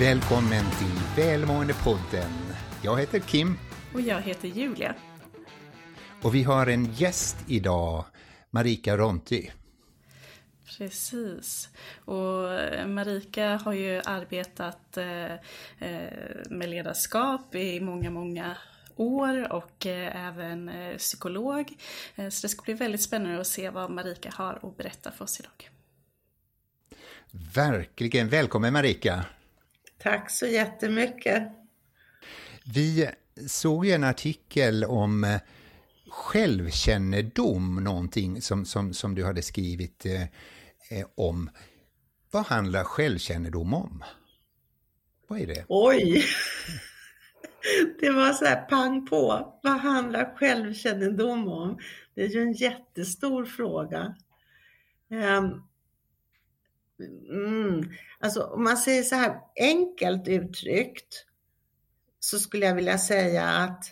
Välkommen till Välmåendepodden. Jag heter Kim Och jag heter Julia. och vi har en gäst idag, Marika Ronti. Precis. Och eh, Marika har ju arbetat eh, eh, med ledarskap i många, många år och även psykolog. Så det ska bli väldigt spännande att se vad Marika har att berätta för oss idag. Verkligen. Välkommen Marika. Tack så jättemycket. Vi såg ju en artikel om eh, självkännedom, någonting som, som, som du hade skrivit eh, eh, om. Vad handlar självkännedom om? Vad är det? Oj! Det var så här pang på. Vad handlar självkännedom om? Det är ju en jättestor fråga. Ehm, Mm, alltså om man säger så här enkelt uttryckt så skulle jag vilja säga att,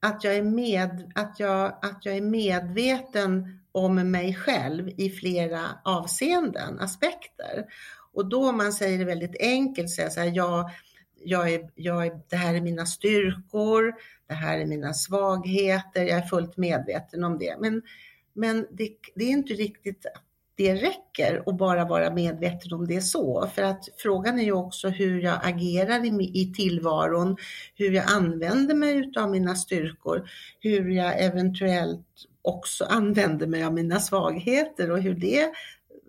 att, jag är med, att, jag, att jag är medveten om mig själv i flera avseenden, aspekter. Och då om man säger det väldigt enkelt, säger så här, jag, jag är, jag är, det här är mina styrkor, det här är mina svagheter, jag är fullt medveten om det. Men, men det, det är inte riktigt att det räcker att bara vara medveten om det så. För att frågan är ju också hur jag agerar i, i tillvaron, hur jag använder mig av mina styrkor, hur jag eventuellt också använder mig av mina svagheter och hur det,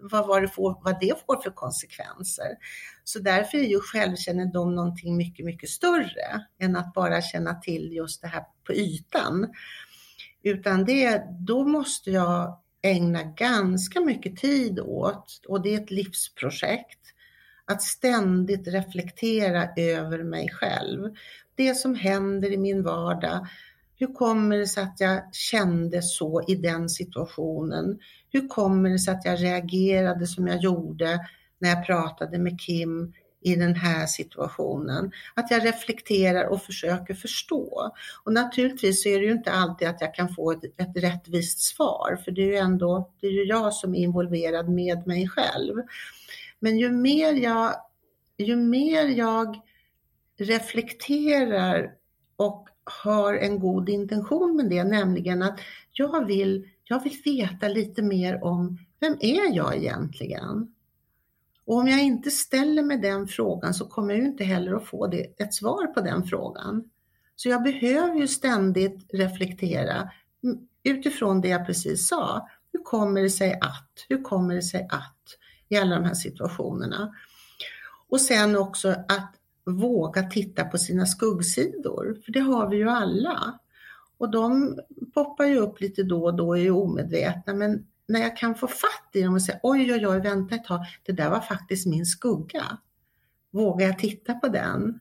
vad, vad, det får, vad det får för konsekvenser. Så därför är ju självkännedom någonting mycket, mycket större än att bara känna till just det här på ytan. Utan det, då måste jag ägna ganska mycket tid åt, och det är ett livsprojekt, att ständigt reflektera över mig själv. Det som händer i min vardag. Hur kommer det sig att jag kände så i den situationen? Hur kommer det sig att jag reagerade som jag gjorde när jag pratade med Kim i den här situationen. Att jag reflekterar och försöker förstå. Och naturligtvis så är det ju inte alltid att jag kan få ett, ett rättvist svar, för det är ju ändå det är ju jag som är involverad med mig själv. Men ju mer jag, ju mer jag reflekterar och har en god intention med det, nämligen att jag vill, jag vill veta lite mer om vem är jag egentligen? Och om jag inte ställer mig den frågan så kommer jag ju inte heller att få det, ett svar på den frågan. Så jag behöver ju ständigt reflektera utifrån det jag precis sa. Hur kommer det sig att? Hur kommer det sig att? I alla de här situationerna. Och sen också att våga titta på sina skuggsidor, för det har vi ju alla. Och de poppar ju upp lite då och då och är omedvetna, men när jag kan få fatt i dem och säga oj, oj, oj, vänta ett tag, det där var faktiskt min skugga. Vågar jag titta på den?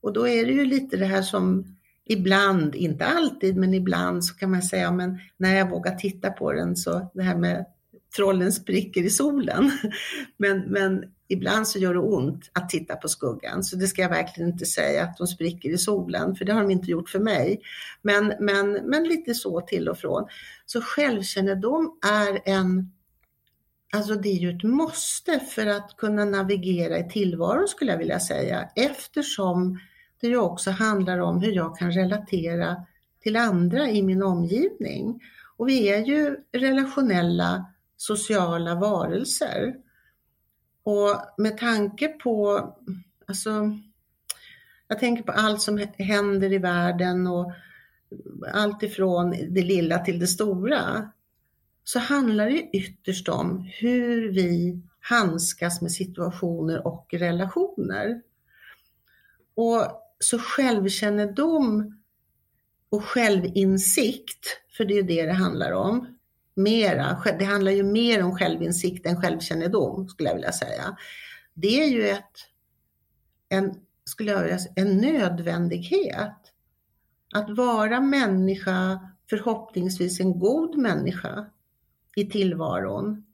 Och då är det ju lite det här som ibland, inte alltid, men ibland så kan man säga, men när jag vågar titta på den så det här med trollen spricker i solen. Men, men ibland så gör det ont att titta på skuggan, så det ska jag verkligen inte säga att de spricker i solen, för det har de inte gjort för mig. Men, men, men lite så till och från. Så självkännedom är en, alltså det är ju ett måste för att kunna navigera i tillvaron skulle jag vilja säga, eftersom det ju också handlar om hur jag kan relatera till andra i min omgivning. Och vi är ju relationella sociala varelser. Och med tanke på, alltså, jag tänker på allt som händer i världen och allt ifrån det lilla till det stora, så handlar det ytterst om hur vi handskas med situationer och relationer. Och så självkännedom och självinsikt, för det är ju det det handlar om, mera, det handlar ju mer om självinsikt än självkännedom skulle jag vilja säga. Det är ju ett, en, skulle jag vilja säga, en nödvändighet. Att vara människa, förhoppningsvis en god människa i tillvaron,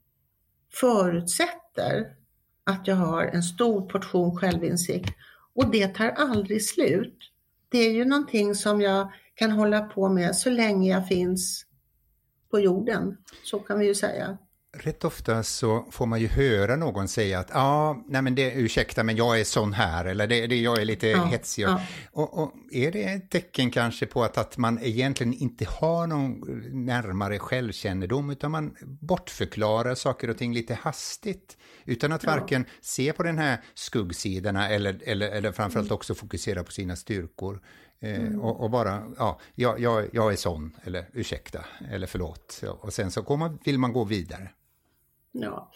förutsätter att jag har en stor portion självinsikt och det tar aldrig slut. Det är ju någonting som jag kan hålla på med så länge jag finns på jorden. Så kan vi ju säga. rätt ofta så får man ju höra någon säga att ja, ah, nej men det, ursäkta men jag är sån här eller det, det, jag är lite ja, hetsig. Ja. Och, och, är det ett tecken kanske på att, att man egentligen inte har någon närmare självkännedom utan man bortförklarar saker och ting lite hastigt utan att ja. varken se på den här skuggsidorna eller, eller, eller framförallt mm. också fokusera på sina styrkor. Eh, mm. och, och, bara, ja, jag, jag, jag är sån, eller ursäkta, eller förlåt. Och sen så man, vill man gå vidare. Ja,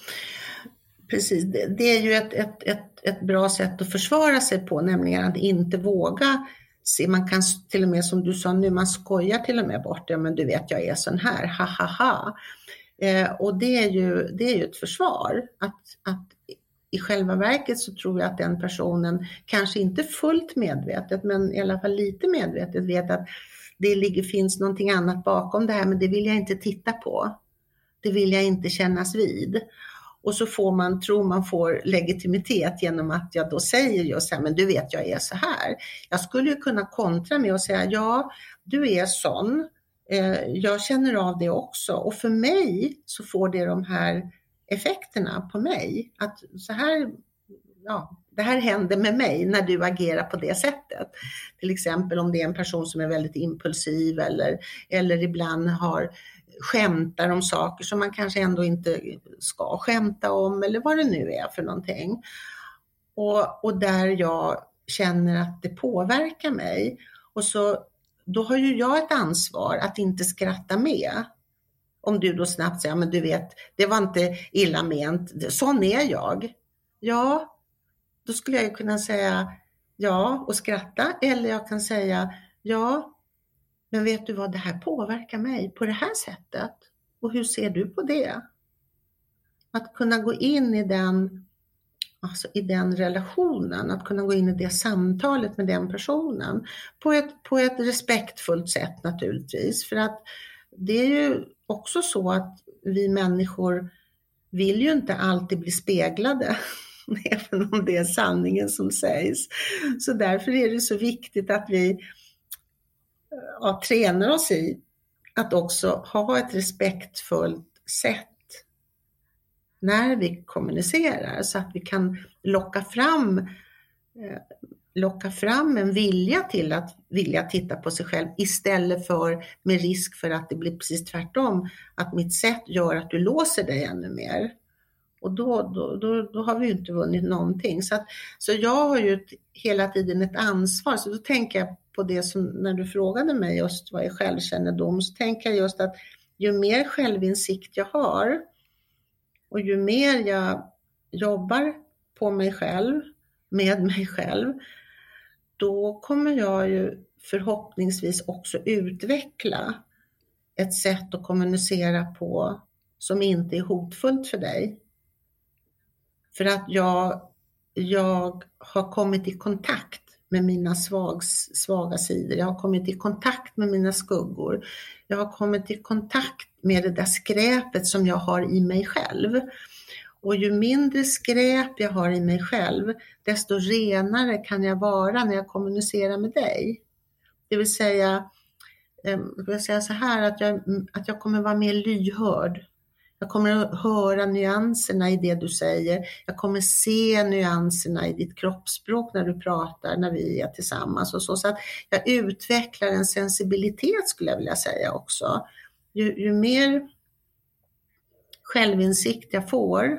precis. Det, det är ju ett, ett, ett, ett bra sätt att försvara sig på, nämligen att inte våga se. Man kan till och med, som du sa nu, man skojar till och med bort, ja men du vet jag är sån här, ha ha ha. Eh, och det är, ju, det är ju ett försvar. Att, att i själva verket så tror jag att den personen, kanske inte fullt medvetet, men i alla fall lite medvetet vet att det ligger, finns någonting annat bakom det här, men det vill jag inte titta på. Det vill jag inte kännas vid. Och så får man, tror man får legitimitet genom att jag då säger just så här, men du vet jag är så här. Jag skulle ju kunna kontra med att säga, ja, du är sån. Eh, jag känner av det också och för mig så får det de här effekterna på mig. Att så här, ja, det här händer med mig när du agerar på det sättet. Till exempel om det är en person som är väldigt impulsiv eller, eller ibland har skämtar om saker som man kanske ändå inte ska skämta om eller vad det nu är för någonting. Och, och där jag känner att det påverkar mig. Och så, då har ju jag ett ansvar att inte skratta med. Om du då snabbt säger, men du vet, det var inte illa ment, sån är jag. Ja, då skulle jag kunna säga ja och skratta eller jag kan säga ja, men vet du vad, det här påverkar mig på det här sättet. Och hur ser du på det? Att kunna gå in i den, alltså i den relationen, att kunna gå in i det samtalet med den personen på ett, på ett respektfullt sätt naturligtvis. För att det är ju också så att vi människor vill ju inte alltid bli speglade, även om det är sanningen som sägs. Så därför är det så viktigt att vi ja, tränar oss i att också ha ett respektfullt sätt när vi kommunicerar så att vi kan locka fram, eh, locka fram en vilja till att vilja titta på sig själv istället för med risk för att det blir precis tvärtom, att mitt sätt gör att du låser dig ännu mer. Och då, då, då, då har vi ju inte vunnit någonting. Så, att, så jag har ju ett, hela tiden ett ansvar, så då tänker jag på det som när du frågade mig just vad är självkännedom, så tänker jag just att ju mer självinsikt jag har och ju mer jag jobbar på mig själv, med mig själv, då kommer jag ju förhoppningsvis också utveckla ett sätt att kommunicera på som inte är hotfullt för dig. För att jag, jag har kommit i kontakt med mina svag, svaga sidor. Jag har kommit i kontakt med mina skuggor. Jag har kommit i kontakt med det där skräpet som jag har i mig själv. Och ju mindre skräp jag har i mig själv, desto renare kan jag vara när jag kommunicerar med dig. Det vill säga, eh, jag vill säga så här att jag, att jag kommer vara mer lyhörd jag kommer att höra nyanserna i det du säger. Jag kommer se nyanserna i ditt kroppsspråk när du pratar, när vi är tillsammans och så. Så att jag utvecklar en sensibilitet skulle jag vilja säga också. Ju, ju mer självinsikt jag får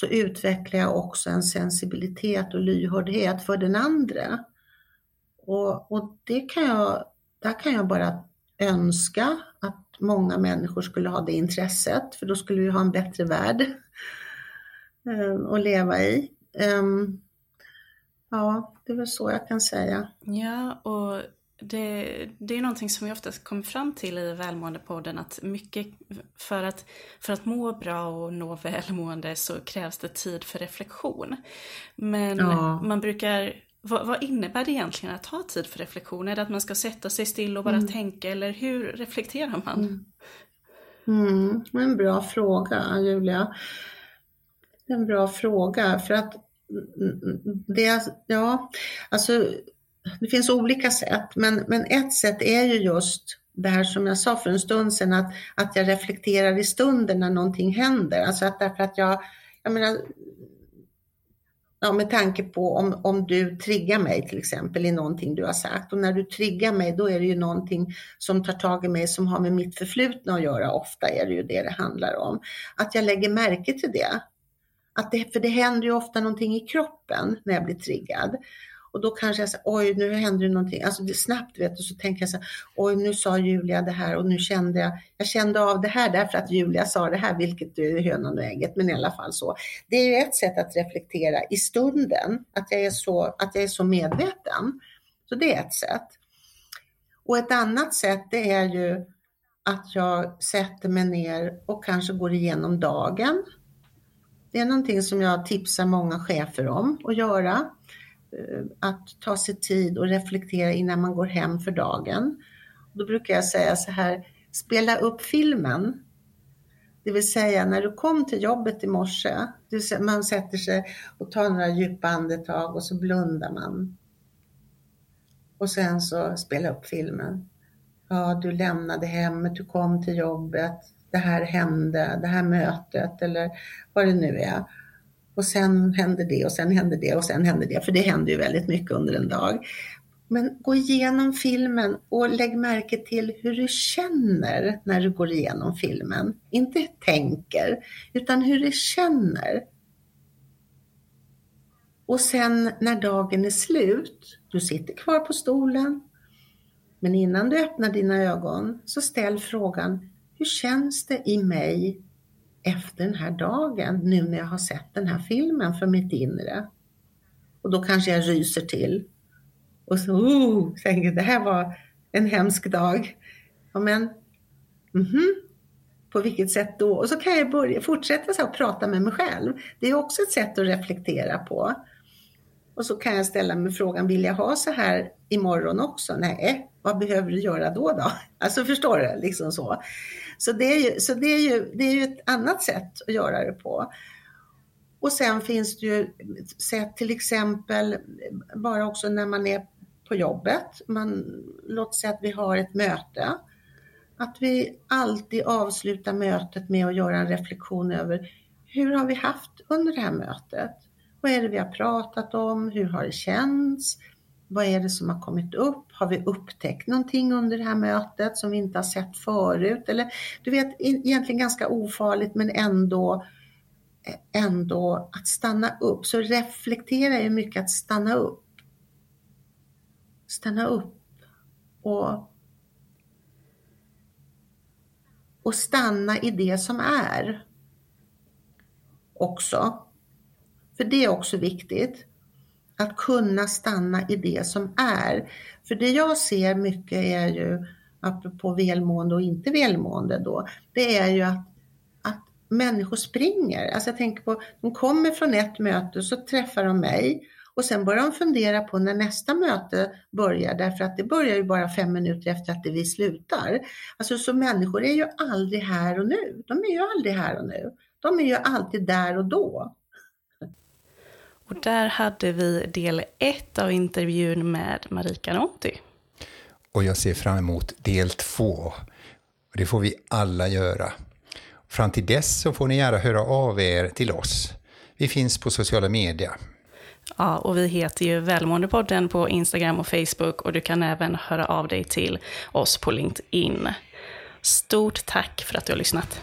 så utvecklar jag också en sensibilitet och lyhördhet för den andra. Och, och det kan jag, där kan jag bara önska att många människor skulle ha det intresset, för då skulle vi ha en bättre värld ehm, att leva i. Ehm, ja, det är väl så jag kan säga. Ja, och det, det är någonting som vi oftast kommer fram till i Välmåendepodden att mycket för att, för att må bra och nå välmående så krävs det tid för reflektion. Men ja. man brukar vad, vad, innebär det egentligen att ha tid för reflektion? Är det att man ska sätta sig still och bara mm. tänka eller hur reflekterar man? Mm. Mm. En bra fråga Julia. En bra fråga för att det, ja, alltså det finns olika sätt men, men ett sätt är ju just det här som jag sa för en stund sedan, att, att jag reflekterar i stunden när någonting händer. Alltså att därför att jag, jag menar, ja, med tanke på om, om du triggar mig till exempel i någonting du har sagt och när du triggar mig då är det ju någonting som tar tag i mig som har med mitt förflutna att göra. Ofta är det ju det det handlar om. Att jag lägger märke till det. Att det för det händer ju ofta någonting i kroppen när jag blir triggad. Och då kanske jag säger, oj nu händer det någonting, alltså det är snabbt vet du, så tänker jag så här, oj nu sa Julia det här och nu kände jag, jag kände av det här därför att Julia sa det här, vilket är hönan och ägget, men i alla fall så. Det är ju ett sätt att reflektera i stunden, att jag är så, att jag är så medveten. Så det är ett sätt. Och ett annat sätt det är ju att jag sätter mig ner och kanske går igenom dagen. Det är någonting som jag tipsar många chefer om att göra. Eh, att ta sig tid och reflektera innan man går hem för dagen. Då brukar jag säga så här, spela upp filmen. Det vill säga när du kom till jobbet i morse, man sätter sig och tar några djupa andetag och så blundar man. Och sen så spela upp filmen. Ja, du lämnade hemmet, du kom till jobbet, det här hände, det här mötet eller vad det nu är. Och sen händer det och sen händer det och sen händer det, för det händer ju väldigt mycket under en dag. Men gå igenom filmen och lägg märke till hur du känner när du går igenom filmen. Inte tänker, utan hur du känner. Och sen när dagen är slut, du sitter kvar på stolen, men innan du öppnar dina ögon så ställ frågan, hur känns det i mig efter den här dagen, nu när jag har sett den här filmen för mitt inre. Och då kanske jag ryser till. Och så, oh, tänker det här var en hemsk dag. Ja, men, mm -hmm, på vilket sätt då? Och så kan jag börja fortsätta så här och prata med mig själv. Det är också ett sätt att reflektera på. Och så kan jag ställa mig frågan, vill jag ha så här imorgon också? Nej, vad behöver du göra då? då? Alltså förstår du? Liksom så. Så, det är, ju, så det, är ju, det är ju ett annat sätt att göra det på. Och sen finns det ju sätt till exempel bara också när man är på jobbet. Man, låt säga att vi har ett möte. Att vi alltid avslutar mötet med att göra en reflektion över hur har vi haft under det här mötet? Vad är det vi har pratat om? Hur har det känts? Vad är det som har kommit upp? Har vi upptäckt någonting under det här mötet som vi inte har sett förut? Eller du vet, egentligen ganska ofarligt men ändå, eh, ändå att stanna upp. Så reflektera är mycket att stanna upp. Stanna upp och, och stanna i det som är också. För det är också viktigt. Att kunna stanna i det som är. För det jag ser mycket är ju, apropå välmående och inte välmående då, det är ju att, att människor springer. Alltså jag tänker på, de kommer från ett möte så träffar de mig och sen börjar de fundera på när nästa möte börjar därför att det börjar ju bara fem minuter efter att vi slutar. Alltså så människor är ju aldrig här och nu. De är ju aldrig här och nu. De är ju alltid där och då. Och där hade vi del ett av intervjun med Marika Nonti. Och jag ser fram emot del två. Och det får vi alla göra. Fram till dess så får ni gärna höra av er till oss. Vi finns på sociala medier. Ja, och vi heter ju Välmåendepodden på Instagram och Facebook och du kan även höra av dig till oss på LinkedIn. Stort tack för att du har lyssnat.